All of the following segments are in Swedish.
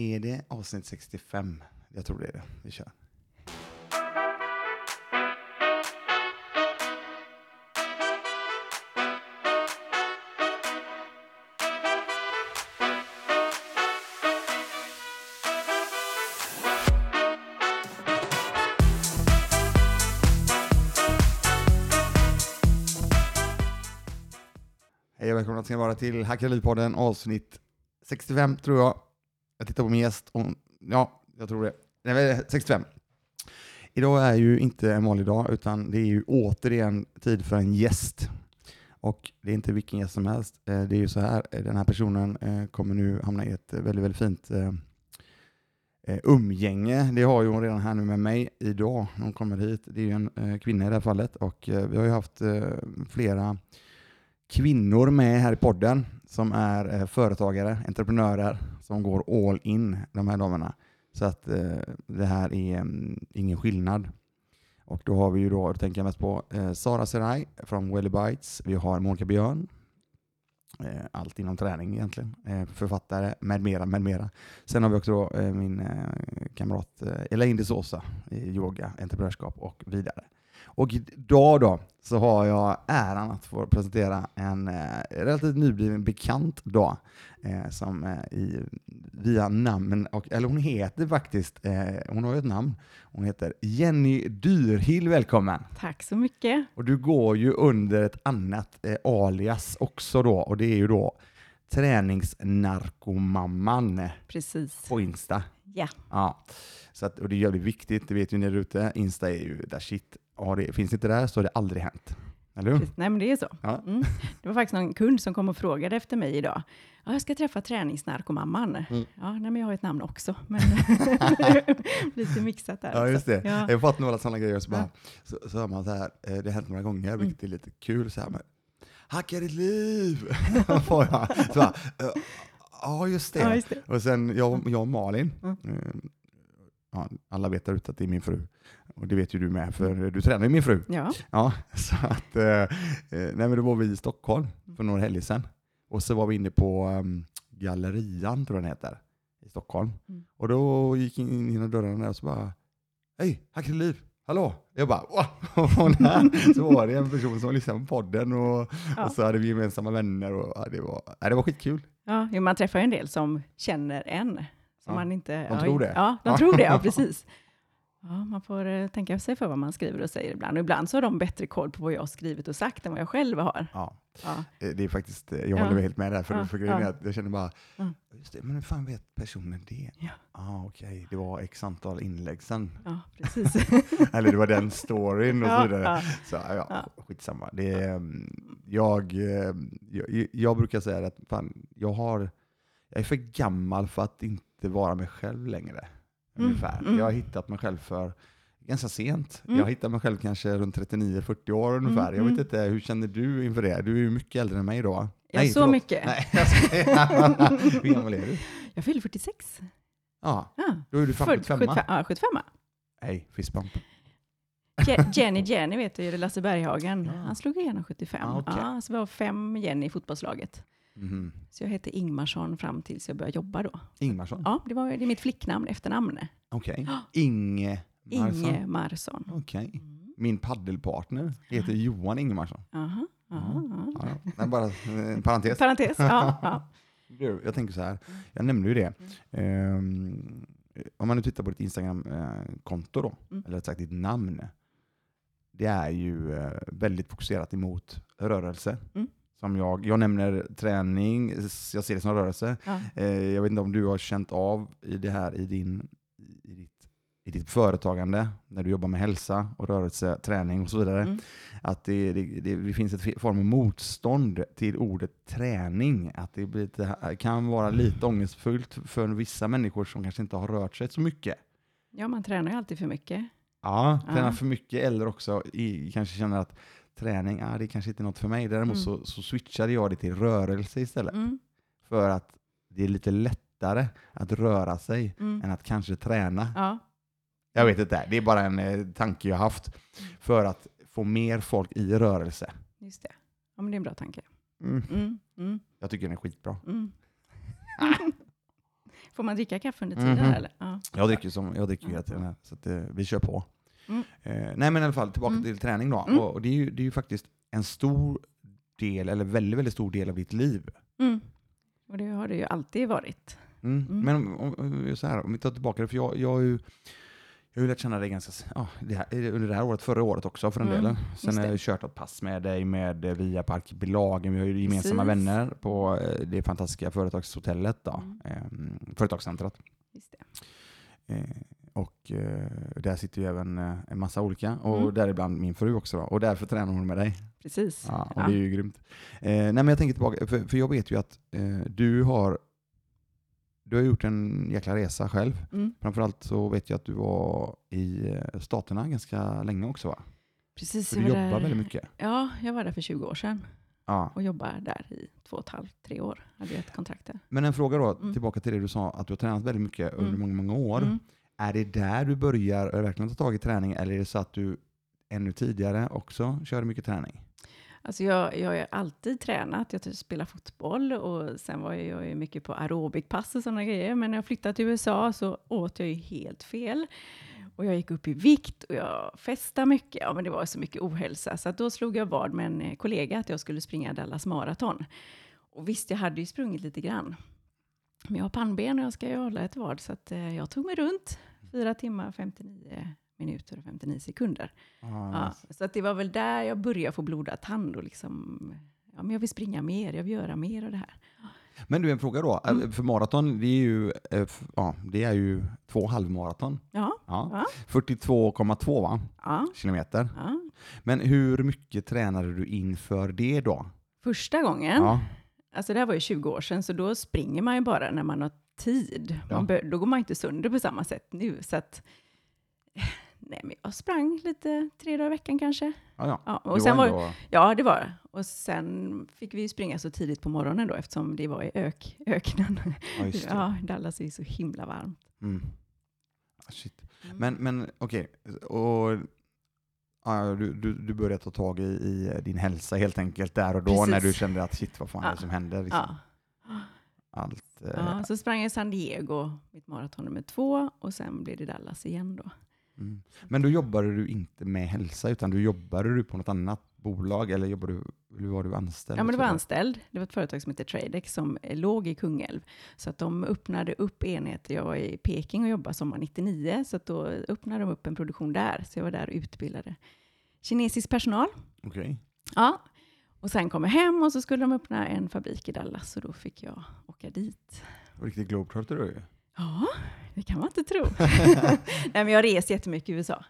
Är det avsnitt 65? Jag tror det är det. Vi kör. Hej och välkomna ska ni vara till Hackeripodden avsnitt 65 tror jag. Jag tittar på min gäst. Och, ja, jag tror det. Nej, 65. Idag är ju inte en vanlig dag, utan det är ju återigen tid för en gäst. Och det är inte vilken gäst som helst. Eh, det är ju så här, eh, den här personen eh, kommer nu hamna i ett väldigt, väldigt fint umgänge. Det har ju hon redan här nu med mig idag när hon kommer hit. Det är ju en kvinna i det här fallet och vi har ju haft flera kvinnor med här i podden som är eh, företagare, entreprenörer som går all in, de här damerna. Så att eh, det här är mm, ingen skillnad. Och då har vi ju då, då tänker jag mest på eh, Sara Serai från Welly Bites. Vi har Monica Björn, eh, allt inom träning egentligen, eh, författare med mera, med mera. Sen har vi också då, eh, min eh, kamrat eh, Elaine de Sosa i yoga, entreprenörskap och vidare. Och idag då så har jag äran att få presentera en eh, relativt nybliven bekant då, eh, som eh, i, via namn, och, eller hon heter faktiskt, eh, hon har ju ett namn, hon heter Jenny Dyrhill, välkommen! Tack så mycket. Och du går ju under ett annat eh, alias också då, och det är ju då träningsnarkomamman Precis. på Insta. Ja, Ja, så att, och det är jävligt viktigt, det vet ju ni där ute. Insta är ju där shit. Det, finns det inte där så har det aldrig hänt. Eller hur? nej men det är så. Ja. Mm. Det var faktiskt någon kund som kom och frågade efter mig idag. Ja, jag ska träffa träningsnarkomamman. Mm. Ja, nej, men jag har ett namn också, men lite mixat där. Ja, just det. Ja. Jag har fått några sådana grejer, så, bara, så, så hör man så här, eh, det har hänt några gånger, Mm. vilket är lite kul, så här med hacka ditt liv! får jag. Så bara, eh, ja, just det. Ja, just det. Och sen jag, jag och Malin, Mm. Ja, alla vet där ute att det är min fru. Och det vet ju du med, för du tränar ju min fru. Ja, Ja, så att, eh, eh, nej då var vi i Stockholm för några helger sedan. Och så var vi inne på um, Gallerian, tror jag den heter, i Stockholm. Mm. Och då gick jag in genom där och så bara, hej, Hackeliv, hallå? Jag bara, wow! Där så var det en person som lyssnade på podden och, Ja. och så hade vi gemensamma vänner och ja, det, var, ja, det var skitkul. ja man träffar ju en del som känner en. Ja, man inte, de ja, tror det. Ja, de Ja. tror det, ja precis. Ja, man får eh, tänka sig för vad man skriver och säger ibland. Och ibland så har de bättre koll på vad jag har skrivit och sagt än vad jag själv har. Ja, Ja, eh, det är faktiskt, eh, jag Ja. håller helt med där, för, Ja, för grejen ja. att jag känner bara, Mm. just det, men hur fan vet personen det? Ja. Ah, Okej, det var x antal inlägg sen. ja precis. Eller det var den storyn och så ja, vidare. ja. Så ja, Ja. skitsamma. Det är, mm, jag, jag, jag brukar säga att fan, jag, har, jag är för gammal för att inte vara mig själv längre. Mm, mm. Jag har hittat mig själv för ganska sent. Mm. Jag hittar mig själv kanske runt 39-40 år ungefär. Jag vet mm. inte, hur känner du inför det? Du är ju mycket äldre än mig då. Ja, så förlåt. mycket. Nej, jag skojar. Hur gammal är du? Jag fyller 46. Ja, då är du fan Född 75. 75. Ja, 75. Nej, fistbump. Je- Jenny Jenny vet du, Lasse Berghagen. Ja. Han slog igenom 75. Ah, okej. ja, så vi var fem Jenny i fotbollslaget. Mhm. Så jag hette Ingmarsson fram tills jag började jobba då. Ingmarsson? Ja, det, var, det är mitt flicknamn, efternamn. Okej. Inge Marsson. Inge Marsson. Okej. Mm. Min paddelpartner heter Johan Ingemarsson. Aha, aha, aha. Ja, ja. Bara en parentes. Parentes, ja. ja. Jag tänker så här, jag nämnde ju det. Ehm, om man nu tittar på ditt Instagram-konto då, Mm. eller rätt sagt ditt namn. Det är ju eh, väldigt fokuserat emot rörelse. Mm. Som jag, jag nämner träning, jag ser det som rörelse. ja. Eh, jag vet inte om du har känt av i det här i, din, i, ditt, i ditt företagande, när du jobbar med hälsa och rörelse, träning och så vidare, Mm. att det, det, det, det finns ett form av motstånd till ordet träning. Att det blir lite, kan vara lite ångestfullt för vissa människor som kanske inte har rört sig så mycket. ja, man tränar ju alltid för mycket. Ja, tränar Ja. för mycket eller också i, kanske känner att träning, ah, det kanske inte är något för mig. Däremot Mm. så, så switchade jag det till rörelse istället. Mm. För att det är lite lättare att röra sig Mm. än att kanske träna. Ja, Jag vet inte, det är bara en eh, tanke jag haft för att få mer folk i rörelse. just det. Ja, men det är en bra tanke. Mm. Mm. Mm. Jag tycker den är skitbra. Mm. Får man dricka kaffe under tiden? Mhm. Eller? Ja. Jag dricker, som, jag dricker Ja. hela tiden, så att, eh, vi kör på. Mm. Eh, nej men i alla fall, tillbaka Mm. till träning då. Mm. Och, och det, är ju, det är ju faktiskt en stor del, eller väldigt, väldigt stor del av ditt liv. Mm. Och det har det ju alltid varit. Men om, om, så här, om vi tar tillbaka det, för jag, jag har ju jag har ju lärt känna dig ganska, ja, det här, under det här året, förra året också för den Mm, delen. Sen har jag kört ett pass med dig med eh, via Parkbelagen. Vi har ju gemensamma Precis. vänner på eh, det fantastiska företagshotellet, då, Mm. eh, företagscentret. Just det. Eh, och eh, där sitter ju även eh, en massa olika, och Mm. däribland min fru också. Då, och därför tränar hon med dig. Precis. Ja, och Ja. det är ju grymt. Eh, nej, men jag tänker tillbaka, för, för jag vet ju att eh, du har du har gjort en jäkla resa själv. Mm. Framförallt så vet jag att du var i eh, Staterna ganska länge också va? Precis. För du jobbar där- väldigt mycket. Ja, jag var där för 20 år sedan Ja. och jobbar där i två och ett halvt, tre år. Hade jag ett kontrakt där. Men en fråga då, Mm. tillbaka till det du sa, att du har tränat väldigt mycket under Mm. många, många år. Mm. Är det där du börjar och verkligen ta tag i träning eller är det så att du ännu tidigare också kör mycket träning? Alltså jag, jag har alltid tränat. Jag typ spelar fotboll och sen var jag ju mycket på aerobikpass och sådana grejer. Men när jag flyttade till USA så åt jag ju helt fel. Och jag gick upp i vikt och jag festade mycket. Ja, men det var så mycket ohälsa. Så att då slog jag vad med en eh, kollega att jag skulle springa Dallas Marathon. Och visst, jag hade ju sprungit lite grann. Men jag har pannben och jag ska ju hålla ett vad. Så att, eh, jag tog mig runt. Fyra timmar, 59 minuter och 59 sekunder. Ja, så att det var väl där jag började få blodad tand och liksom, ja men jag vill springa mer, jag vill göra mer av det här. Men du, en fråga då. Mm. För maraton, det är ju, f- ja, det är ju två halvmaraton. Ja, Ja. Ja. 42,2 va? ja, kilometer. ja. Men hur mycket tränade du inför det då? Första gången, alltså det här var ju 20 år sedan, så då springer man ju bara när man har tid. Ja. Bör, då går man inte sönder på samma sätt nu. Så att, nej men jag sprang lite tre dagar i veckan kanske. Ja, ja. Ja, Det och sen var, ändå- ja, det var det. Och sen fick vi springa så tidigt på morgonen då, eftersom det var i ök, öknen. ja, just det. Ja, Dallas är så himla varmt. Mm. Ah, Shit. Mm. Men, men okej, och ja, du, du, du började ta tag i, i din hälsa helt enkelt där och då Precis. när du kände att shit, vad fan är det Ja. som händer? Liksom. Ja. Allt, eh, Ja, så sprang jag i San Diego, mitt maraton nummer två, och sen blev det Dallas igen då. mm. Men då jobbade du inte med hälsa, utan du jobbade du på något annat bolag eller jobbade du, eller var du anställd? Ja, men det var anställd. Det var ett företag som heter Tradex som eh, låg i Kungälv. Så att de öppnade upp enheter. Jag var i Peking och jobbade sommar 99, så att då öppnade de upp en produktion där. Så jag var där och utbildade kinesisk personal. Okej. Ja. Och sen kom jag hem och så skulle de öppna en fabrik i Dallas och då fick jag åka dit. Riktigt globetrotter du ju. Ja, det kan man inte tro. Nej, men jag rest jättemycket i USA.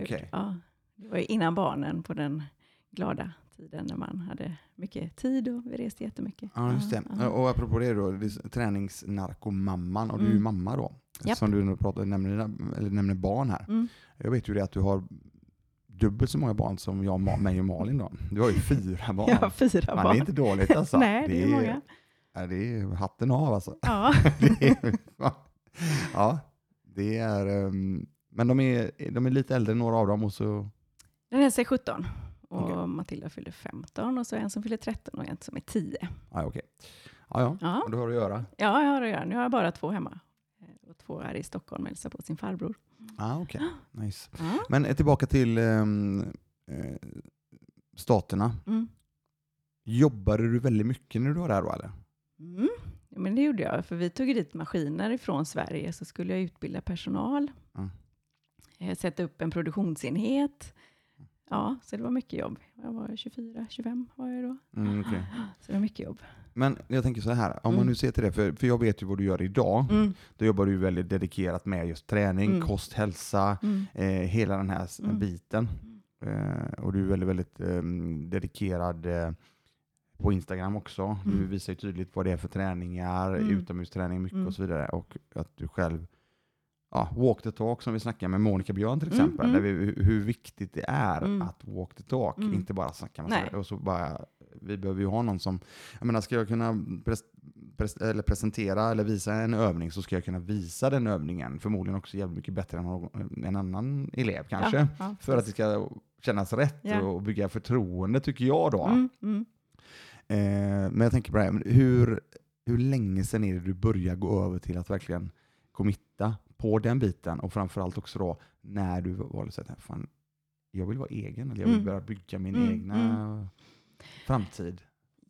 gjort. Ja, det var ju innan barnen på den glada tiden när man hade mycket tid och vi reste jättemycket. Ja, just det. Ja, Och apropå det då, är träningsnarkomamman, och du är ju Mm. mamma då. Japp. Som du nu pratar, nämner, eller nämner barn här. Mm. Jag vet ju det att du har dubbelt så många barn som jag, mig och Malin då. Du har ju fyra barn. Jag har fyra Men barn. det är inte dåligt alltså. Nej, det är många. Ja, det är hatten av alltså. Ja. Det är, ja, det är... ehm, men de är, de är lite äldre, några av dem, och så... Den är sig 17 och Okej. Matilda fyller 15 och så en som fyller 13 och en som är 10. Ja, okej. Ja, ja. Ja, då har du att göra. ja jag har att göra. Nu har jag bara två hemma. Eh, Och två här i Stockholm och hälsar på sin farbror. Ah, okej. Nice. Ja. Men tillbaka till ehm, eh, staterna. Mm. Jobbade du väldigt mycket när du var där då eller? Mm. Ja, men det gjorde jag, för vi tog dit maskiner ifrån Sverige, så skulle jag utbilda personal, Mm. sätta upp en produktionsenhet. Ja, så det var mycket jobb. Jag var 24, 25 var jag då. Mm, okej. Så det var mycket jobb. Men jag tänker så här, om man Mm. nu ser till det, för, för jag vet ju vad du gör idag. Mm. Då jobbar du väldigt dedikerat med just träning, Mm. kost, hälsa, Mm. eh, hela den här Mm. biten. Eh, och du är väldigt, väldigt ehm, dedikerad eh, på Instagram också. Du Mm. visar ju tydligt vad det är för träningar, Mm. utomhusträning mycket Mm. och så vidare. Och att du själv, ja, walk the talk som vi snackade med Monica Björn till Mm, exempel, mm. där vi, hur- viktigt det är Mm. att walk the talk, Mm. inte bara snacka med Nej. Och så bara, vi behöver ju ha någon som, jag menar ska jag kunna pres, pres, eller presentera eller visa en övning så ska jag kunna visa den övningen, förmodligen också jävligt mycket bättre än någon, en annan elev kanske. Ja, ja, För att det ska kännas rätt Ja. och bygga förtroende tycker jag då. Mm, mm. Eh, men jag tänker på det här, hur, hur länge sedan är det du börjar gå över till att verkligen committa på den biten och framförallt också då när du valde att säga, fan, jag vill vara egen, eller jag vill Mm. börja bygga min Mm, egna framtid.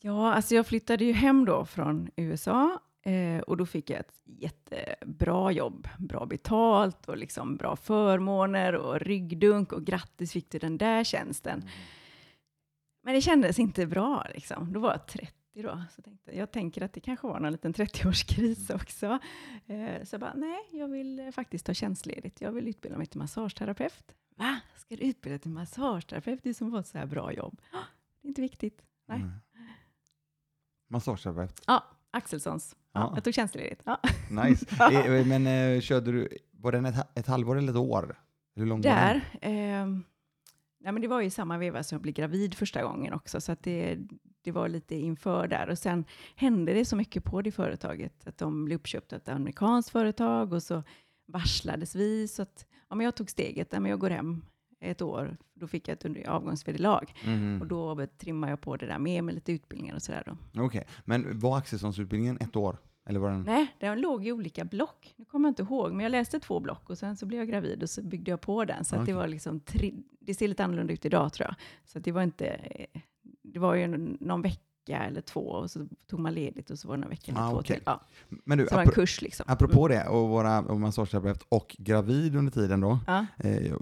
Ja, alltså jag flyttade ju hem då från USA eh, och då fick jag ett jättebra jobb. Bra betalt och liksom bra förmåner och ryggdunk och grattis fick du den där tjänsten. Men det kändes inte bra liksom. Då var jag 30 då. Så tänkte, jag tänker att det kanske var någon liten 30-årskris också. Eh, så jag bara, nej, jag vill eh, faktiskt ta tjänstledigt. Jag vill utbilda mig till massageterapeut. Va? Ska du utbilda dig till massageterapeut? Du som fått så här bra jobb. "Ah, Det är inte viktigt. Nej. Mm. Massageterapeut. Ja, Axelssons. Ja, Ja. Jag tog tjänstledigt. Ja. Nice. Eh, Men eh, körde du, var den ett, ett halvår eller ett år? Hur lång var den? Där. Eh, nej, men det var ju samma veva som jag blev gravid första gången också, så att det, det var lite inför där. Och sen hände det så mycket på det företaget, att de blev uppköpta av ett amerikanskt företag och så varslades vi. Så att ja, men jag tog steget, ja, men jag går hem ett år. Då fick jag ett avgångsvederlag. Mhm. Och då trimmade jag på det där med, med lite utbildningar och sådär. Okej, men var Axelssonsutbildningen ett år? Eller var den? Nej, den låg i olika block. Nu kommer jag inte ihåg, men jag läste två block och sen så blev jag gravid och så byggde jag på den. Så att det var liksom tre, det ser lite annorlunda ut idag tror jag. Så att det var inte, det var ju någon vecka eller två och så tog man ledigt och så var det någon vecka eller Ah, två okej. till. Ja, Men du, så det var en kurs liksom. apropå det, och vara och massageterapeut och gravid under tiden då. Ja. Eh,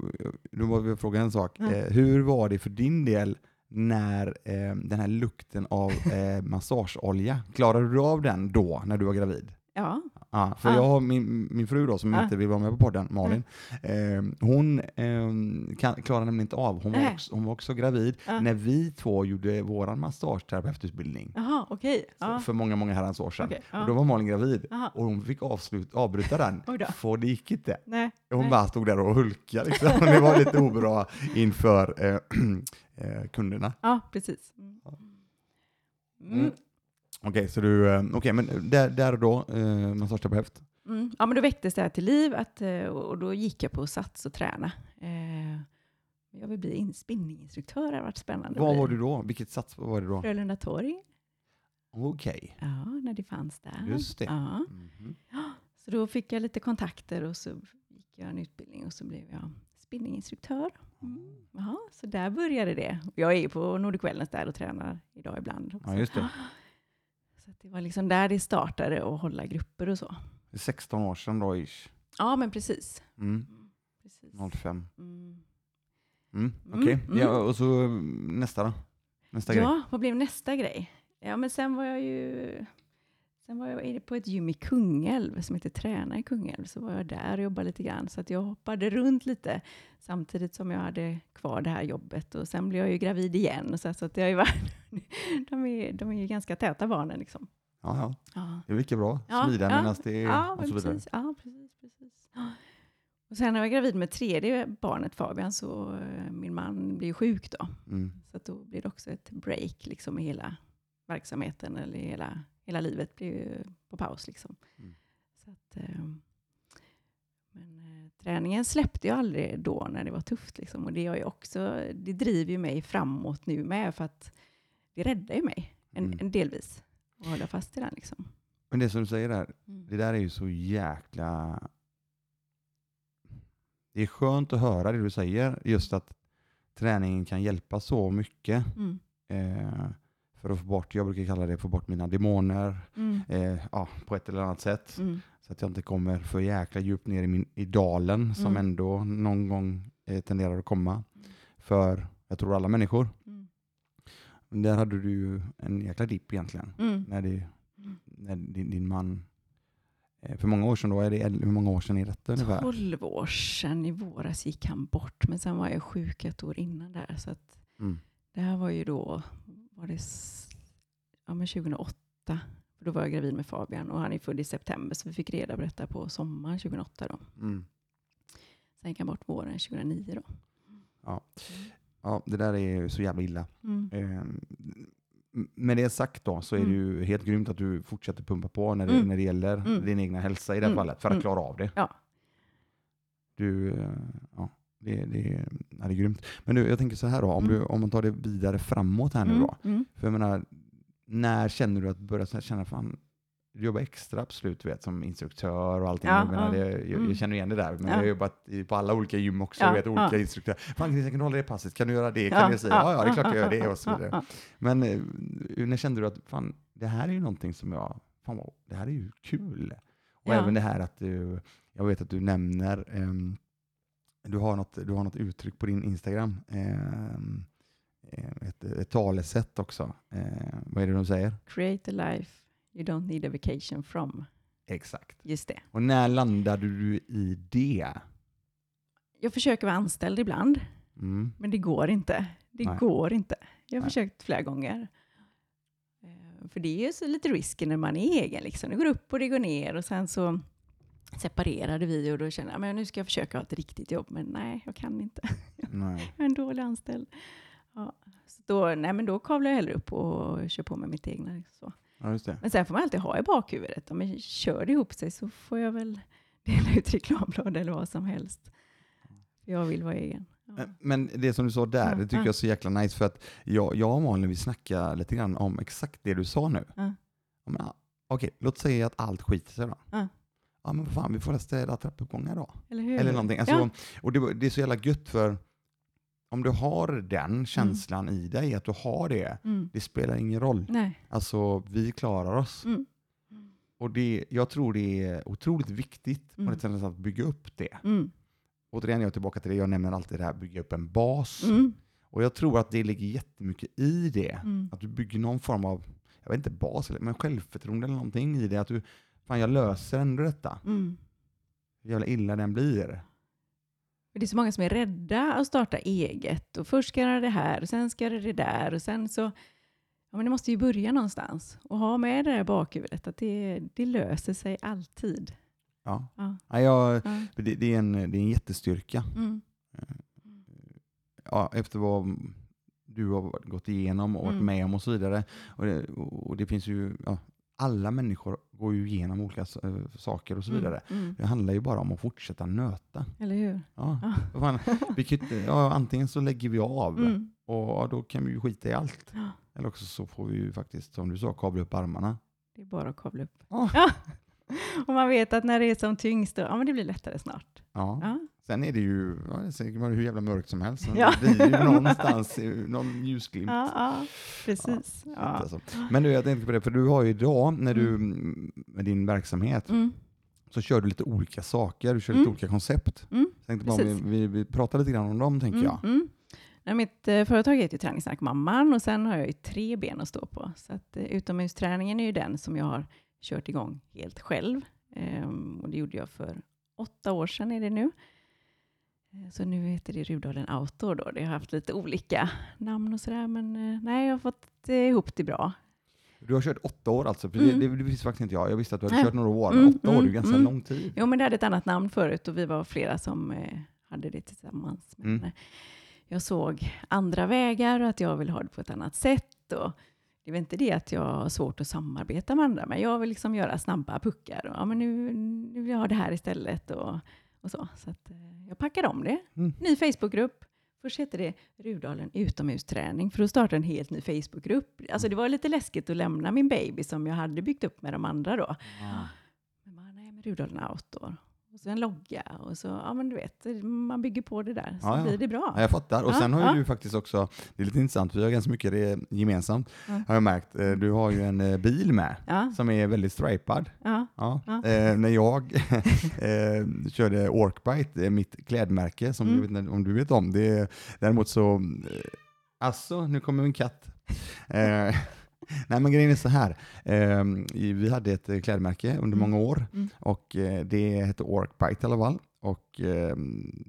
då var vi fråga en sak. Ja. Eh, hur var det för din del när eh, den här lukten av eh, massageolja, klarade du av den då när du var gravid? Ja. Ja, för Ja. jag har min, min fru då som Ja. inte vill vara med på podden, Malin, eh, hon eh, kan, klarar nämligen inte av, hon var, Nej. också, hon var också gravid Ja. när vi två gjorde vår massageterapeututbildning Jaha, okej. Ja. för många, många herrans år sedan. Ja. Och då var Malin gravid Jaha. och hon fick avslut, avbryta den, för det gick inte. Nej. Hon Nej. bara stod där och hulkade liksom. Det var lite obra inför eh, eh, kunderna. Ja, precis. Mm. Mm. Mm. Okej, så du, eh, okej, men där, där och då, eh, massageterapeut. Mm. Ja, men då väcktes det här till liv att, eh, och då gick jag på Sats och träna. Eh, jag vill bli in- spinninginstruktör, det har varit spännande. Var var du då? Vilket sats var det då? Frölunda Torg. Okej, Ja, när det fanns där. just det. Ja. Mhm. Så då fick jag lite kontakter och så gick jag en utbildning och så blev jag spinninginstruktör. Mm. Jaha, så där började det. Jag är på Nordic Wellness där och tränar idag ibland också. Ja, just det. Så det var liksom där det startade att hålla grupper och så. Det är 16 år sedan då, ish. Ja, men precis. Mm. precis. 05. Mm. Mm. Mm, Okej, mm. ja, och så nästa då? Nästa grej? Ja, vad blev nästa grej? Ja, men sen var jag ju sen var jag på ett gym i Kungälv som heter Träna i Kungälv. Så var jag där och jobbade lite grann. Så att jag hoppade runt lite samtidigt som jag hade kvar det här jobbet. Och sen blev jag ju gravid igen. Så, så att jag varit, de, är, de är ju ganska täta barnen liksom. Ja, ja. Ja, Det är lika bra. Smida ja, medan det är... ja, och så vidare. precis. Ja, precis, precis. Och sen när jag var gravid med tredje barnet Fabian så eh, min man blev sjuk då. Mm. Så då blir det också ett break liksom i hela verksamheten eller hela, hela livet blir ju på paus. Liksom. Mm. Så att, eh, men eh, träningen släppte jag aldrig då när det var tufft. Liksom. Och det, ju också, det driver ju mig framåt nu med för att det räddar ju mig en, Mm. en delvis. Och hålla fast i den liksom. Men det som du säger där, Mm. det där är ju så jäkla... Det är skönt att höra det du säger, just att träningen kan hjälpa så mycket Mm. eh, för att få bort, jag brukar kalla det, få bort mina demoner Mm. eh, ja, på ett eller annat sätt. Mm. Så att jag inte kommer för jäkla djupt ner i, min, i dalen som Mm. ändå någon gång eh, tenderar att komma för, jag tror alla människor. Mm. Där hade du ju en jäkla dipp egentligen. Mm. När, det, Mm. när din, din man, eh, för många år sedan då, är det, hur många år sedan är detta ungefär? 12 år sedan i våras gick han bort, men sen var jag sjuk ett år innan där. Så att Mm. det här var ju då, var det ja, men 2008. För då var jag gravid med Fabian och han är född i september, så vi fick reda på detta på sommaren 2008. Då. Mm. Sen gick han bort våren 2009. Då. Ja, det där är så jävla illa. Mm. Eh, med det sagt då så är det Mm. ju helt grymt att du fortsätter pumpa på när det, Mm. när det gäller Mm. din egna hälsa i det här Mm. fallet för att Mm. klara av det. Ja. Du, eh, ja, det, det, ja, det är grymt. Men du, jag tänker så här då, om, Mm. du, om man tar det vidare framåt här nu Mm. då. Mm. För jag menar, när känner du att du börjar känna fan, du jobbar extra absolut, du vet, som instruktör och allting. Ja, jag, menar, ja. det, jag, Mm. jag känner igen det där, men Ja. jag har jobbat i, på alla olika gym också, Ja, vet, olika ja. instruktörer. Fan Christian, kan du hålla det passet? Kan du göra det? Kan du säga? Ja, ja, det är klart jag gör det och så vidare. ja. Men eh, när kände du att fan, det här är ju någonting som jag, fan det här är ju kul. Och Ja. även det här att du, jag vet att du nämner, ehm, du, har något, du har något uttryck på din Instagram, ehm, eh, ett, ett talesätt också. Eh, vad är det de säger? Create a life you don't need a vacation from. Exakt. Just det. Och när landade du i det? Jag försöker vara anställd ibland, Mm. men det går inte. Det Nej. går inte. Jag har Nej. försökt flera gånger. Eh, För det är ju så lite risken när man är egen. Liksom. Det går upp och det går ner och sen så separerade vi och då kände jag men nu ska jag försöka ha ett riktigt jobb. Men nej, jag kan inte. Nej. Jag är en dålig anställd. Ja. Så då, nej, men då kavlar jag hellre upp och kör på med mitt egna. Så. Ja. Men sen får man alltid ha i bakhuvudet, om jag kör det ihop sig så får jag väl dela ut reklamblad eller vad som helst. Jag vill vara egen. Ja. Men- det som du sa där, det tycker ja. jag är så jäkla nice för att jag, jag och Malin vi snackar lite grann om exakt det du sa nu. Ja. Men, Okej, låt säga att allt skiter sig då. Ja. Men fan, vi får städa trappuppgångar då. Eller hur? Eller någonting. Alltså, Ja. Och det, det är så jävla gött för om du har den känslan i dig, att du har det, Mm. det spelar ingen roll. Nej. Alltså vi klarar oss. Mm. Och det, jag tror det är otroligt viktigt på Mm. ett sätt att bygga upp det. Mm. Återigen, jag är tillbaka till det, jag nämner alltid det här, bygga upp en bas. Mm. Och jag tror att det ligger jättemycket i det. Mm. Att du bygger någon form av, jag vet inte bas, men självförtroende eller någonting i det. Att du, fan jag löser ändå detta. Mm. Hur jävla illa den blir. Det är så många som är rädda att starta eget. Och först ska jag göra det här och sen ska jag göra det där. Och sen så, ja men det måste ju börja någonstans. Och ha med det där bakhuvudet att det, det löser sig alltid. Ja. Ja. Ja, jag, Ja. det, det, är en, det är en jättestyrka. Mm. Ja, efter vad du har gått igenom och varit Mm. med om och så vidare. Och det, och det finns ju, ja, alla människor går ju igenom olika eh, saker och så vidare. Mm. Mm. Det handlar ju bara om att fortsätta nöta. Eller hur? Ja, Ja. vad fan, vi kan ju inte, ja, antingen så lägger vi av Mm. och då kan vi ju skita i allt. Ja. Eller också så får vi ju faktiskt, som du sa, kabla upp armarna. Det är bara att kavla upp. Ja. Ja. Och man vet att när det är som tyngst, då, ja men det blir lättare snart. Ja. Sen är det ju, det hur jävla mörkt som helst. Men Ja. Det blir ju någonstans någon ljusglimt. Ja, ja, precis. Ja. alltså. Men du, jag tänkte på det, för du har ju idag, när du, med din verksamhet, Mm. så kör du lite olika saker, du kör Mm. lite olika koncept. Mm. Tänkte bara vi, vi, vi pratar lite grann om dem, tänker Mm. jag. Mm. Nej, mitt eh, företag heter ju Träningssnack Mamman och sen har jag ju tre ben att stå på. Så att, eh, utomhusträningen är ju den som jag har kört igång helt själv. Ehm, och det gjorde jag för åtta år sedan är det nu. Eh, Så nu heter det Rudalen Outdoor då. Det har haft lite olika namn och sådär, men eh, nej, jag har fått eh, ihop det bra. Du har kört åtta år alltså, för Mm. det, det, det visste faktiskt inte jag. Jag visste att du hade Nej. kört några år, men Mm, åtta år är ju mm, ganska mm. lång tid. Jo, men det hade ett annat namn förut och vi var flera som eh, hade det tillsammans. Men Mm. jag såg andra vägar och att jag vill ha det på ett annat sätt. Och det är väl inte det att jag har svårt att samarbeta med andra, men jag vill liksom göra snabba puckar. Och, ja, men nu, nu vill jag ha det här istället och, och så. Så att, eh, jag packade om det. Mm. Ny Facebookgrupp. Först hette det Rudalen utomhusträning, för att starta en helt ny Facebookgrupp. Alltså det var lite läskigt att lämna min baby som jag hade byggt upp med de andra då. Men bara, nej, men Rudolfen Outdoor. Och så en logga och så, ja men du vet, man bygger på det där så Ja, blir det bra. Ja, jag fattar. Och Ja, sen har ju ja. du faktiskt också, det är lite intressant, vi har ganska mycket det gemensamt, Ja. har jag märkt. Eh, Du har ju en eh, bil med, som är väldigt stripad. ja. Eh, när jag eh, körde Orkbite, eh, mitt klädmärke, som Mm. jag vet om du vet om, det är, däremot så, eh, alltså, nu kommer min katt. Eh, nej men grejen är så här, eh, vi hade ett eh, klädmärke under Mm. många år Mm. och eh, det hette Orkbite i alla fall. Och eh,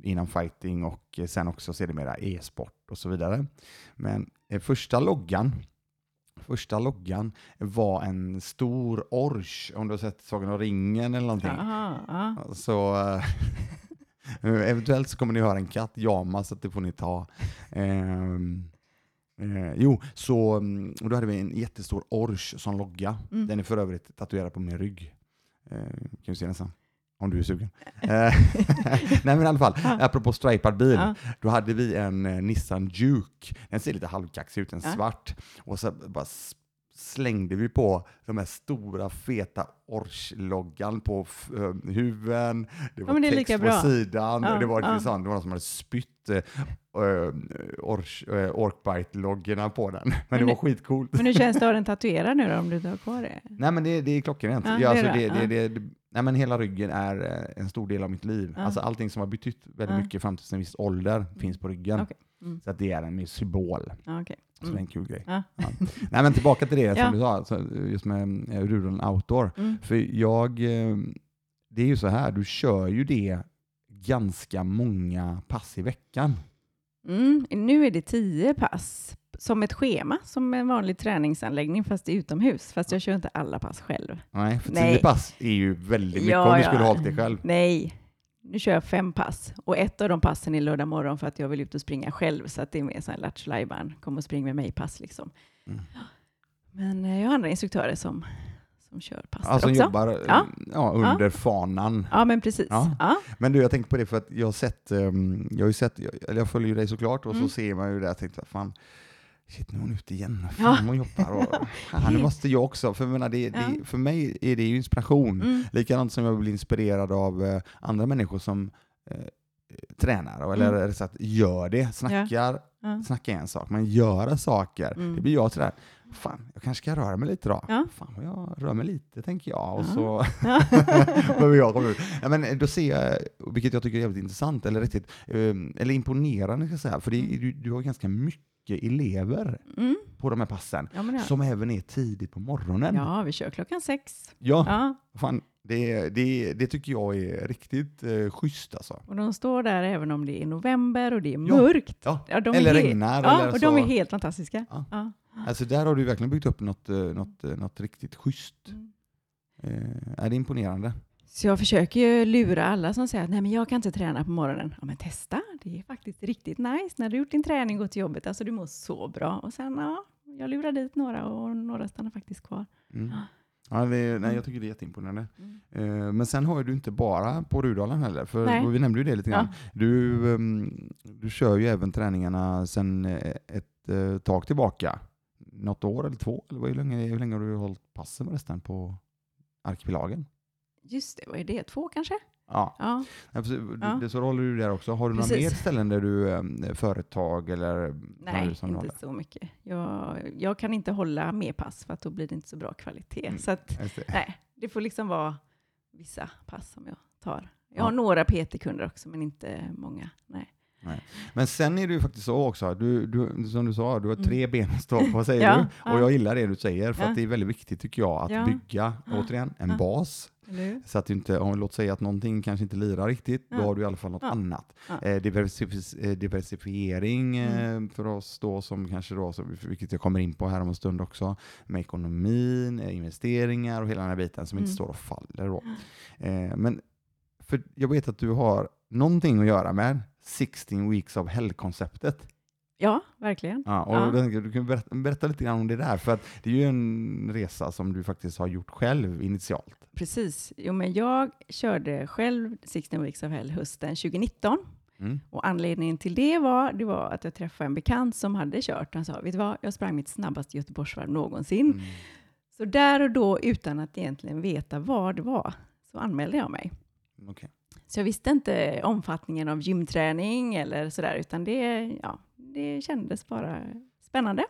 inom fighting och eh, sen också sedermera e-sport och så vidare. Men eh, första loggan Första loggan var en stor ors, om du har sett Sagan om ringen eller någonting. Aha, ja. Så eh, eventuellt så kommer ni höra en katt jama, så det får ni ta. Ehm, eh, jo, så mm, och då hade vi en jättestor ors som logga. Mm. Den är för övrigt tatuerad på min rygg. Eh, kan du se den sen? Om du är sugen. Eh, Nej men i alla fall, Ja. apropå stripad bil. Ja. Då hade vi en eh, Nissan Juke. Den ser lite halvkaxig ut, en Ja. svart. Och så bara slängde vi på de här stora feta Orch-loggan på f- eh, huven, det var men det text på sidan, Ja, det, var, ja. liksom, det var någon som hade spytt eh, Orkbite-loggorna på den. Men, det det- var skitcoolt. Men hur känns det att ha den tatuerad nu då, om du inte har kvar det? Nej men det, det är klockrent. Ja, Ja, det är alltså, det. det, Ja. det, nej, men hela ryggen är eh, en stor del av mitt liv. Ja. Alltså allting som har betytt väldigt Ja. mycket fram till en viss ålder finns på ryggen. Okej. Mm. Så att det är en symbol. Ja, okej. Så det är Mm. en kul grej. Ja. Ja. Nej men tillbaka till det Ja. som du sa, alltså, just med eh, Rudolf Outdoor. Mm. För jag, eh, det är ju så här, du kör ju det ganska många pass i veckan. Mm. Nu är det tio pass, som ett schema, som en vanlig träningsanläggning, fast utomhus. Fast jag kör inte alla pass själv. Nej, för tio pass är ju väldigt mycket Ja, om du ja. skulle ha hållit det själv. Nej, nu kör jag fem pass. Och ett av de passen är lördag morgon för att jag vill ut och springa själv. Så att det är mer så här Lattjo kom och spring med mig-pass liksom. Mm. Men eh, jag har andra instruktörer som, som kör pass Alltså också. jobbar eh, Ja. Ja, under fanan. Ja, men precis. Ja. Ja. Men du, jag tänkte på det för att jag har sett, ehm, jag har sett, eller jag följer ju dig såklart och Mm. så ser man ju det, jag tänkte fan, shit nu är hon ute igen, fan Ja. hon jobbar och fan, nu måste jag också, för, menar, det, det, Ja. för mig är det ju inspiration. Mm. Likadant som jag blir inspirerad av eh, andra människor som eh, tränar, eller Mm. rättare sagt gör det, snackar, Ja. snacka en sak, men göra saker, Mm. det blir jag sådär, fan jag kanske ska röra mig lite då. Ja. Fan jag rör mig lite tänker jag, och Ja. så behöver jag komma ut. Ja, men då ser jag, vilket jag tycker är jävligt intressant, eller riktigt, eh, eller imponerande ska jag säga, för det, du, du har ganska mycket elever Mm. på de här passen, Ja, ja. som även är tidigt på morgonen. ja, vi kör klockan sex. Ja, Ja. fan, det, det, det tycker jag är riktigt eh, schysst alltså. Och de står där även om det är november och det är mörkt. Ja. Ja, Eller regnar, Ja, eller och så. de är helt fantastiska. Ja. Ja. Alltså där har du verkligen byggt upp något, eh, något, eh, något riktigt schysst. Mm. Eh, är det imponerande? Så jag försöker ju lura alla som säger att nej men jag kan inte träna på morgonen. Ja men testa, det är faktiskt riktigt nice när du gjort din träning och gått till jobbet. Alltså du mår så bra. Och sen ja, jag lurar dit några och några stannar faktiskt kvar. Mm. Ja, det, nej, jag tycker det är jätteimponerande. Eh, Men sen har ju du inte bara på Rudalen heller, för Nej. vi nämnde ju det lite grann. Ja. Du, ehm, du kör ju även träningarna sen eh, ett eh, tag tillbaka. Något år eller två, eller hur länge, hur länge har du hållit passen förresten på arkipelagen? Just det, vad är det? Två kanske? Ja, Ja. Ja, så håller du där också. Har du några Precis. mer ställen där du, eh, företag eller? Nej, inte håller? så mycket. Jag, jag kan inte hålla mer pass för att då blir det inte så bra kvalitet. Mm. Så att, nej, det får liksom vara vissa pass som jag tar. Jag Ja. har några PT-kunder också, men inte många. Nej. Men sen är det ju faktiskt så också, du, du, som du sa, du har Mm. tre ben att stå på säger Ja, du. Och ja. jag gillar det du säger, för Ja. att det är väldigt viktigt tycker jag att Ja. bygga, återigen, en bas. Så att du inte, om låt säga att någonting kanske inte lirar riktigt, då har du i alla fall något annat. Eh, eh, diversifiering Mm. eh, för oss då som kanske då, så, vilket jag kommer in på här om en stund också, med ekonomin, eh, investeringar och hela den här biten som inte Mm. står och faller då. Eh, men för jag vet att du har någonting att göra med 16 weeks of hell-konceptet. Ja, verkligen. Ja, och Ja. den- Du kan berätta, berätta lite grann om det där, för att det är ju en resa som du faktiskt har gjort själv initialt. Precis. Jo, men jag körde själv 16 Weeks of Hell hösten 2019. Mm. Och anledningen till det var, det var att jag träffade en bekant som hade kört. Han sa, vet du vad, jag sprang mitt snabbaste Göteborgsvarv någonsin. Mm. Så där och då, utan att egentligen veta vad det var, så anmälde jag mig. Okej. Så jag visste inte omfattningen av gymträning eller sådär, utan det, ja, det kändes bara spännande.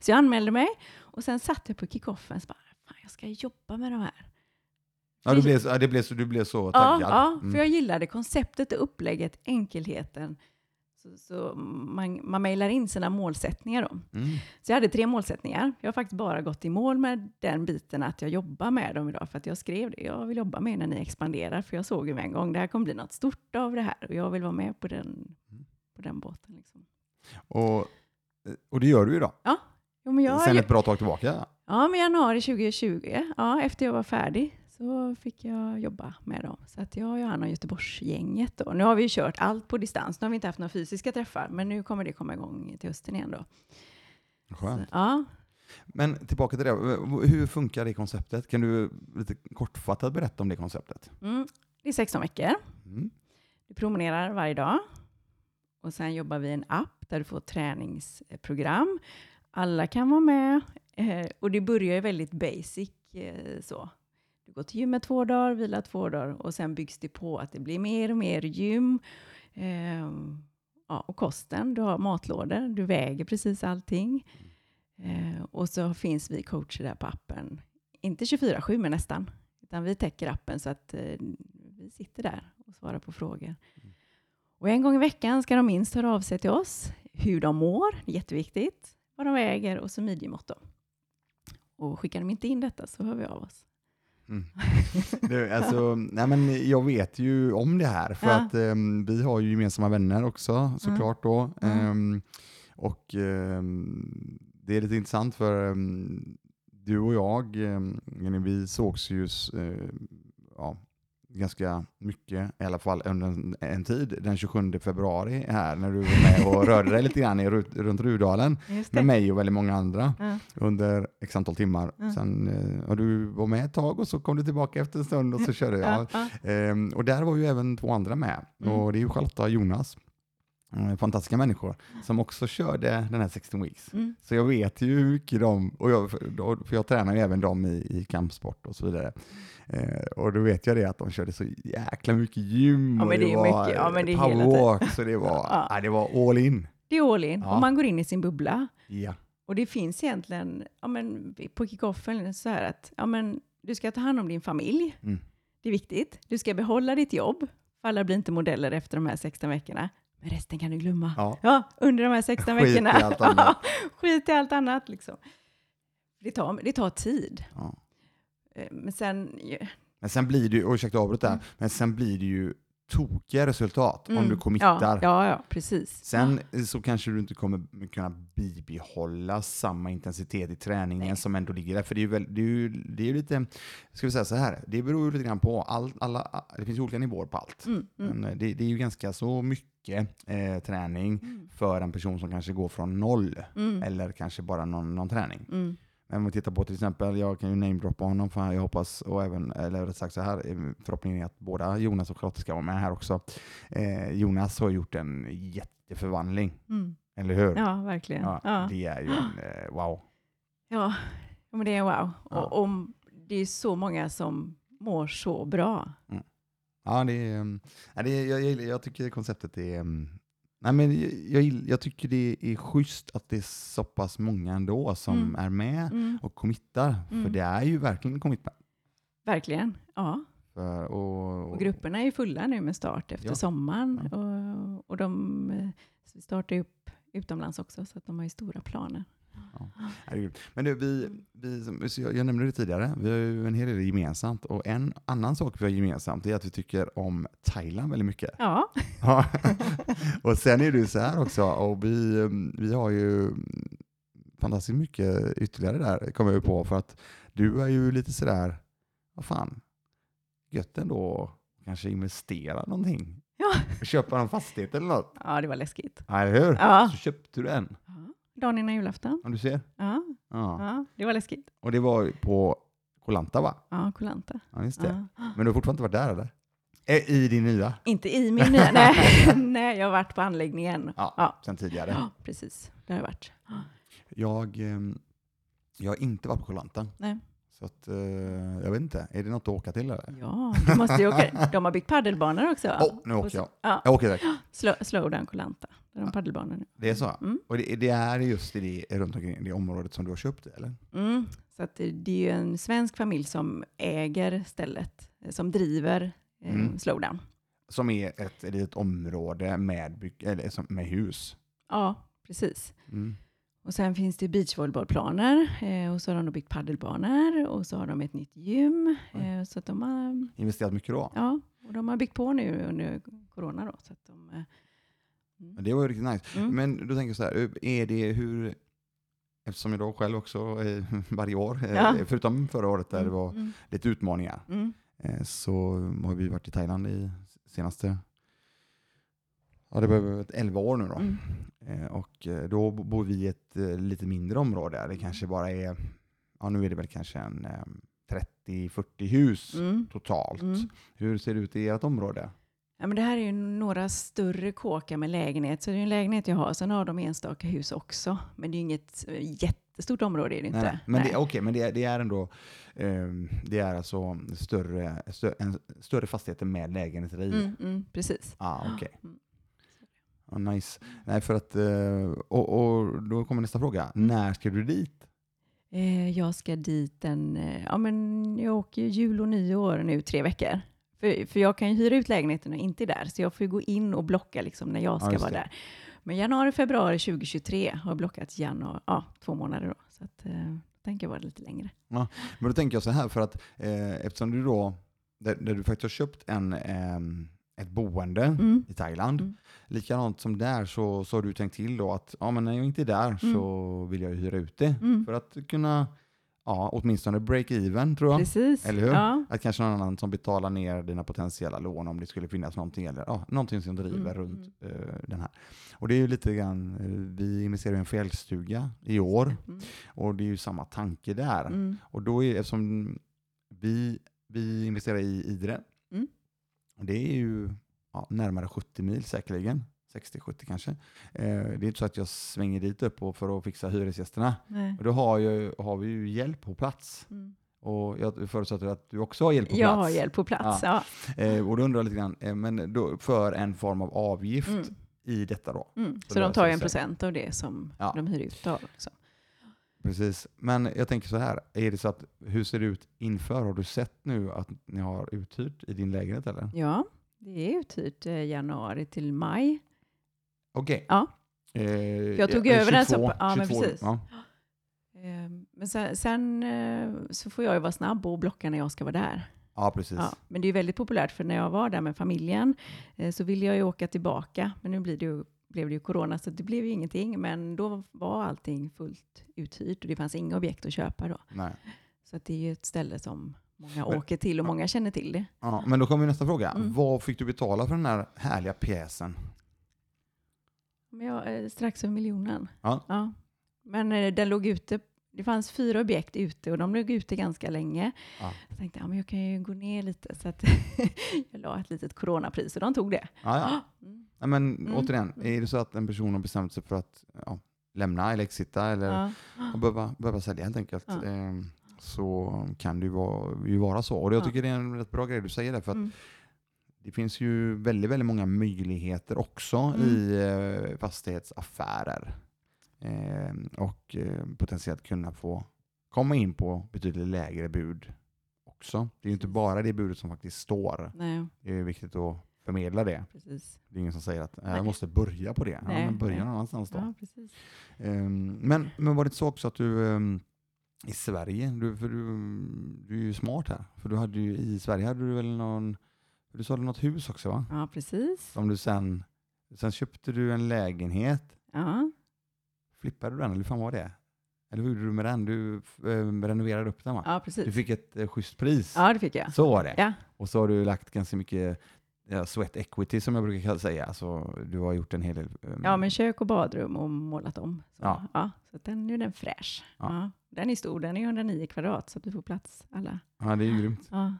Så jag anmälde mig och sen satt jag på kickoffen och bara, fan jag ska jobba med de här. Ja, du blev, så- ja, det blev så, du blev så Ja, taggad. ja, Mm. för jag gillade konceptet och upplägget, enkelheten. Så, så man, man mejlar in sina målsättningar då. Mm. Så jag hade tre målsättningar. Jag har faktiskt bara gått i mål med den biten att jag jobbar med dem idag. För att jag skrev det, jag vill jobba med när ni expanderar. För jag såg ju med en gång, det här kommer bli något stort av det här. Och jag vill vara med på den, på den båten. Liksom. Och, och det gör du ju då. Jo, men jag, Sen ett bra tag tillbaka. Ja, men januari 2020, ja, efter jag var färdig, så fick jag jobba med dem. Så att jag och Johanna och Göteborgsgänget då. Nu har vi ju kört allt på distans. Nu har vi inte haft några fysiska träffar, men nu kommer det komma igång till hösten igen då. Skönt. Så, ja, Men tillbaka till det. Hur funkar det konceptet? Kan du lite kortfattat berätta om det konceptet? mm, det är 16 veckor. Mm. Du promenerar varje dag. Och sen jobbar vi i en app där du får träningsprogram. Alla kan vara med. Eh, och det börjar ju väldigt basic eh, så gå till gymmet två dagar, vila två dagar och sen byggs det på att det blir mer och mer gym. Eh, ja, och kosten, du har matlådor, du väger precis allting. Eh, och så finns vi coacher där på appen. Inte 24-7 men nästan. Utan vi täcker appen så att eh, vi sitter där och svarar på frågor. Och en gång i veckan ska de minst höra av sig till oss. Hur de mår, jätteviktigt. Vad de väger och så midjemått. Och skickar de inte in detta så hör vi av oss. Mm. Du, alltså, nej men jag vet ju om det här för Ja. att ehm, vi har ju gemensamma vänner också såklart då. Mm. Ehm, och ehm, det är lite intressant för du och jag, um, vi sågs ju eh, ja, ganska mycket, i alla fall under en, en tid, den 27 februari här när du var med och rörde dig lite grann i, Ru- runt Rudalen med mig och väldigt många andra Ja. under x antal timmar. Mm. Sen, eh, och du var med ett tag och så kom du tillbaka efter en stund och så körde jag. Ja, ja. Ehm, och där var ju även två andra med. Mm. Och det är ju Charlotta och Jonas. Eh, Fantastiska människor som också körde den här 16 weeks. Mm. Så jag vet ju hur mycket de, och jag, för, jag tränar ju även dem i, i kampsport och så vidare. Eh, och då vet jag det att de körde så jäkla mycket gym Ja, och det är var mycket. Ja, men det är hela tiden. powerwalk, så det var, Ja. ja. det var all in. Det är all in. Ja. Och man går in i sin bubbla. Ja. Och det finns egentligen, ja, men på kickoffen så här att ja, men du ska ta hand om din familj. Mm. Det är viktigt. Du ska behålla ditt jobb. Alla blir inte modeller efter de här 16 veckorna. Men resten kan du glömma. Ja. Ja, under de här 16 Skit i veckorna. allt annat. Skit i allt annat liksom. Det tar, det tar tid. Ja. Eh, Men sen, Men sen blir det ju, ursäkta avbrott där, Mm. men sen blir det ju tokiga resultat om Mm. du committar. ja, ja, ja, precis. Sen så kanske du inte kommer kunna bibehålla samma intensitet i träningen Nej. som ändå ligger där. För det är ju, väl, det är ju, det är ju lite, ska vi säga så här, det beror ju lite grann på, all, alla, det finns ju olika nivåer på allt. Mm, mm, Men eh, det, det är ju ganska så mycket eh, träning mm, för en person som kanske går från noll mm, eller kanske bara någon, någon träning. Mm. Men om vi tittar på till exempel, jag kan ju namedroppa honom för jag hoppas, och även, eller rätt sagt så här, eh, förhoppningen är att båda Jonas och Charlotte ska vara med här också. Eh, Jonas har gjort en jätteförvandling, Mm. eller hur? Ja, verkligen. Ja, Ja. Det är ju en, eh, wow. Ja, men det är wow. Ja. Och, och det är så många som mår så bra. Ja, det är, mm, ja, det är, jag, jag, jag tycker konceptet är... Nej, men jag, jag, jag tycker det är schysst att det är så pass många ändå som Mm. är med Mm, och committar. För Mm. det är ju verkligen en commitment. verkligen. Ja. För, och, Och grupperna är fulla nu med start efter Ja. sommaren. Och, och de eh, startar upp utomlands också, så att de har ju stora planer. Herregud. Men du, vi, vi, jag, nämnde det tidigare, vi har ju en hel del gemensamt. Och en annan sak vi har gemensamt är att vi tycker om Thailand väldigt mycket. Ja, Ja. och sen är det ju så här också, och vi, vi har ju fantastiskt mycket ytterligare där, kommer jag på, för att du är ju lite sådär, vad fan, gött ändå kanske investera någonting. Ja. Köpa någon fastighet eller något. ja det var läskigt. Ja, eller hur? Ja. Så köpte du en, Ja. Dagen innan julafton. om du ser. Ja, Ja. ja, det var läskigt. Och det var på Kolanta va? Ja, Kolanta. Ja, just det. Ja. Men du har fortfarande inte varit där eller? Eh, I din nya? Inte i min nya, nej, nej, jag har varit på anläggningen. Ja, Ja. sen tidigare. Ja, precis. Det har jag varit. Jag, ehm, jag har inte varit på Kolanta. Nej. Så att, eh, jag vet inte, är det något att åka till eller? Ja, du måste ju åka. De har byggt paddelbanor också. Åh, nu åker jag. Ja, Jag åker direkt. slow, slowdown Kolanta. Där de paddelbanor nu. Det är så? Mm. Och det, det är just i det, runt omkring det området som du har köpt det, eller? Mm. Så att det, det är ju en svensk familj som äger stället, eh, som driver eh, Mm. slowdown. Som är ett litet område med, byg, eller, som, med hus. Ja, precis. Mm. Och sen finns det beachvolleybollplaner eh, och så har de då byggt paddelbanor och så har de ett nytt gym. Eh, så de har, Investerat mycket då? ja, och de har byggt på nu under corona då. Så att de, eh, mm. Det var ju riktigt nice. Mm. Men då tänker jag så här, är det hur, eftersom jag då själv också eh, varje år, eh, Ja. förutom förra året där det var Mm. lite utmaningar, Mm. eh, så har vi varit i Thailand i senaste, ja det var ett 11 år nu då. Mm. Eh, och eh, då bo- bor vi i ett eh, lite mindre område. Det kanske bara är, ja nu är det väl kanske en eh, 30-40 hus Mm. totalt. Mm. Hur ser det ut i ert område? Ja, men det här är ju några större kåkar med lägenhet. Så det är en lägenhet jag har. Sen har de enstaka hus också. Men det är inget jättestort område är det inte. Nej, men Nej. det, okej, men det, det är ändå ehm, det är alltså större, stö, en, större fastigheter med lägenheter i? Mm, mm, precis. Ah, okej. Mm. Ja, nice. Nej, för att, eh, och, och då kommer nästa fråga. När ska du dit? Eh, jag ska dit en, eh, ja men jag åker ju jul och nyår nu tre veckor. För, för jag kan ju hyra ut lägenheten och inte där, så jag får ju gå in och blocka liksom när jag ska just vara där. Men januari, februari 2023 har jag blockat januari, ja, två månader då. Så att, eh, tänker jag vara lite längre. Men då tänker jag så här, för att eh, eftersom du då, där, där du faktiskt har köpt en, ehm, ett boende Mm. i Thailand, Mm. likadant som där så, så har du tänkt till då att ja, men när jag inte är där så vill jag hyra ut det Mm. för att kunna ja, åtminstone break even tror jag. Precis. Eller hur? Ja. Att kanske någon annan som betalar ner dina potentiella lån om det skulle finnas någonting, eller ja, någonting som driver Mm, runt eh, den här. Och det är ju lite grann, eh, vi investerar i en fjällstuga i år Mm. och det är ju samma tanke där. Mm. Och då är eftersom vi, vi investerar i Idre, Mm. Det är ju ja, närmare 70 mil säkerligen, 60-70 kanske. Eh, det är inte så att jag svänger dit upp för att fixa hyresgästerna. Nej. Och då har, ju, har vi ju hjälp på plats. Mm. Och jag förutsätter att du också har hjälp på Jag plats. har hjälp på plats. Ja. Eh, och då undrar jag lite grann, eh, men för en form av avgift Mm. i detta då? Mm. Så Så de tar ju en procent av det som Ja. de hyr ut av. Också. Precis. Men jag tänker så här, är det så att, hur ser det ut inför? Har du sett nu att ni har uthyrt i din lägenhet eller? Ja, det är uthyrt eh, januari till maj. Okej. Ja. Eh, jag tog eh, över den 22, så- ja, men 22, precis. Ja. Eh, Men sen, sen eh, så får jag ju vara snabb och blocka när jag ska vara där. ja, precis. Ja, men det är ju väldigt populärt för när jag var där med familjen eh, så ville jag ju åka tillbaka. Men nu blir det ju, blev det ju corona så det blev ju ingenting. Men då var allting fullt uthyrt och det fanns inga objekt att köpa då. Nej. Så det är ju ett ställe som många Men- åker till och många känner till det. Ja, men då kommer nästa fråga. Mm. Vad fick du betala för den här härliga pjäsen? Men jag, eh, strax över miljonen. Ja. Men eh, den låg ute. Det fanns fyra objekt ute och de låg ute ganska länge. Ja. Jag tänkte ja, men jag kan ju gå ner lite så att jag la ett litet coronapris och de tog det. Ja, ja. Mm. Men Mm. återigen, är det så att en person har bestämt sig för att ja, lämna eller exita eller Ja. och behöva, behöva sälja helt enkelt, Ja. eh, så kan det ju vara, ju vara så. Och jag Ja. tycker det är en rätt bra grej du säger där, för att Mm. det finns ju väldigt, väldigt många möjligheter också Mm. i eh, fastighetsaffärer. Eh, och potentiellt kunna få komma in på betydligt lägre bud också. Det är ju inte bara det budet som faktiskt står. Nej, Det är viktigt att förmedla det. precis. Det är ingen som säger att "Nej, Nej. jag måste börja på det. Ja, Nej, men börja nej. någon annanstans då. Ja. Ehm, men, men var det så också att du ehm, i Sverige, du, för du, du är ju smart här, för du hade ju, i Sverige hade du väl någon, du sålde något hus också va? Ja, precis. Som du sen, sen köpte du en lägenhet, Ja, flippade du den eller hur fan var det? Eller hur gjorde du med den? Du eh, renoverade upp den va? ja Du precis. fick ett eh, schysst pris. Ja, det fick jag. Så var det. Ja. Och så har du lagt ganska mycket ja, sweat equity som jag brukar säga. Alltså, du har gjort en hel del. ehm, Ja, men kök och badrum och målat om. Så, Ja. ja. så den, nu är den fräsch. Ja. Ja. Den är stor, den är 109 kvadrat så att vi får plats alla. ja, det är ju grymt. Ja.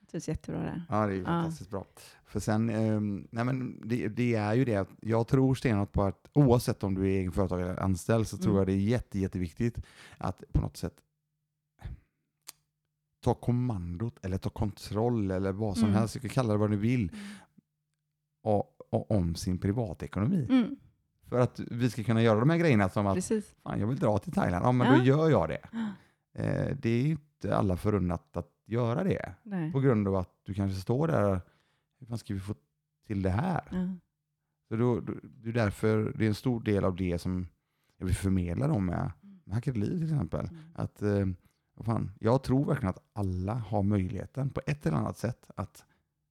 Jag trivs jättebra där. Ja, det är fantastiskt bra. För sen, ehm, nej men det, det är ju det att jag tror stenhårt på att oavsett om du är egen företagare eller anställd så tror Mm. jag det är jätte, jätteviktigt att på något sätt ta kommandot eller ta kontroll eller vad som Mm. helst, du kan kalla det vad du vill, och, och om sin privatekonomi. Mm, För att vi ska kunna göra de här grejerna som att precis. fan, jag vill dra till Thailand, ja men då Ja. gör jag det. Eh, det är ju inte alla förunnat att göra det. Nej. På grund av att du kanske står där, hur fan ska vi få till det här? Ja. Så då, då, det är därför det är en stor del av det som jag vill förmedla dem med, med Hackert Liv till exempel. Mm. Att, eh, fan, jag tror verkligen att alla har möjligheten på ett eller annat sätt att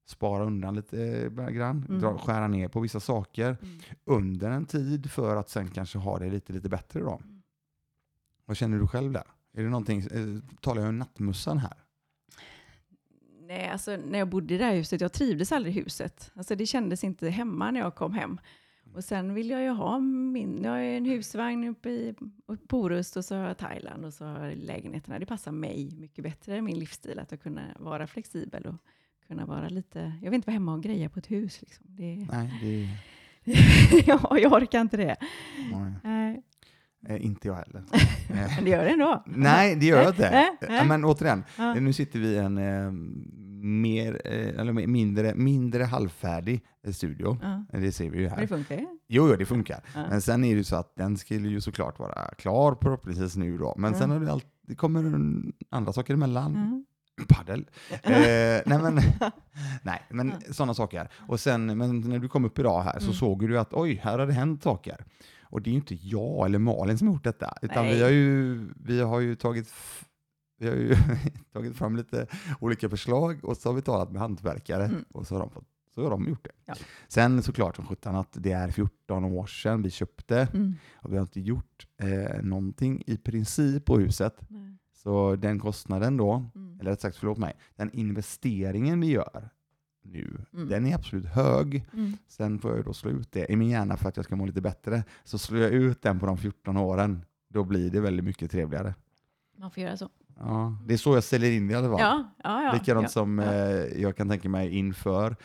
spara undan lite eh, grann, Mm. dra, skära ner på vissa saker Mm. under en tid för att sen kanske ha det lite, lite bättre. Då. Mm. Vad känner du själv där? Är det någonting, eh, talar jag om nattmussan här? Nej, alltså när jag bodde i det här huset, jag trivdes aldrig i huset. Alltså det kändes inte hemma när jag kom hem. Och sen vill jag ju ha min, jag har en husvagn uppe i på Orust och så har jag Thailand och så har jag lägenheterna. Det passar mig mycket bättre, min livsstil, att jag kunna vara flexibel och kunna vara lite, jag vill inte vara hemma och greja på ett hus. Liksom. Det, Nej, det, ja, jag orkar inte det. nej. Eh, inte jag heller. Men det gör det ändå. Nej, det gör jag inte. Men återigen, nu sitter vi i en eh, mer, eh, eller mindre, mindre halvfärdig studio. Ja. Det ser vi ju Men det här. funkar ju. Jo, jo, det funkar. Ja. Men sen är det ju så att den skulle ju såklart vara klar förhoppningsvis nu då. Men sen Ja. har det, alltid, det kommer andra saker emellan. Mm. Paddel. Eh, nej, men, nej, men sådana saker. Och sen, men när du kom upp idag här så Mm. såg du att oj, här har det hänt saker. Och det är ju inte jag eller Malin som har gjort detta, utan vi har ju, vi har ju tagit vi har ju tagit fram lite olika förslag och så har vi talat med hantverkare Mm. och så har de, fått, så har de gjort det. Ja. Sen såklart som sjutton att det är 14 år sedan vi köpte Mm. och vi har inte gjort eh, någonting i princip på huset. Nej. Så den kostnaden då, Mm. eller rätt sagt förlåt mig, den investeringen vi gör nu, Mm. den är absolut hög. Mm. Sen får jag då slå ut det i min hjärna för att jag ska må lite bättre. Så slår jag ut den på de 14 åren, då blir det väldigt mycket trevligare. Man får göra så. Ja, det är så jag ställer in det i alla fall. Ja, ja, ja. Likadant ja, som eh, jag kan tänka mig inför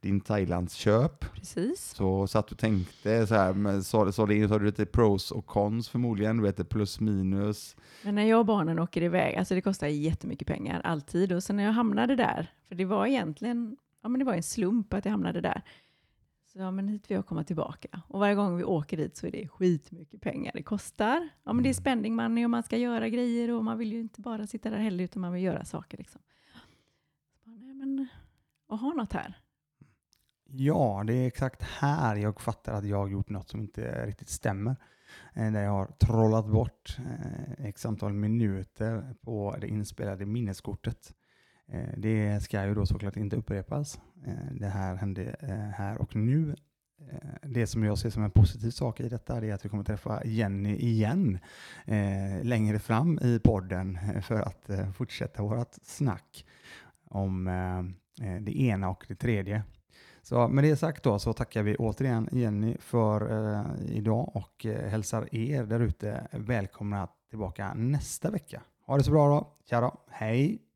din Thailandsköp. Precis. Så satt du och tänkte så här, men så, så, det, har du lite pros och cons förmodligen, du vet plus minus. Men när jag och barnen åker iväg, alltså det kostar jättemycket pengar alltid. Och sen när jag hamnade där, för det var egentligen ja, men det var en slump att jag hamnade där. Så ja, men hit vill jag komma tillbaka. Och varje gång vi åker dit så är det skitmycket pengar det kostar. Ja, men det är spending money och man ska göra grejer och man vill ju inte bara sitta där heller utan man vill göra saker. Liksom. Så bara, nej, men, och ha något här. Ja, det är exakt här jag fattar att jag har gjort något som inte riktigt stämmer. Eh, Där jag har trollat bort eh, x antal minuter på det inspelade minneskortet. Eh, det ska ju då såklart inte upprepas. Eh, det här hände eh, här och nu. Det som jag ser som en positiv sak i detta är att vi kommer träffa Jenny igen längre fram i podden för att fortsätta vårt snack om det ena och det tredje. Så med det sagt då så tackar vi återigen Jenny för idag och hälsar er där ute välkomna tillbaka nästa vecka. Ha det så bra då. Tja då. Hej!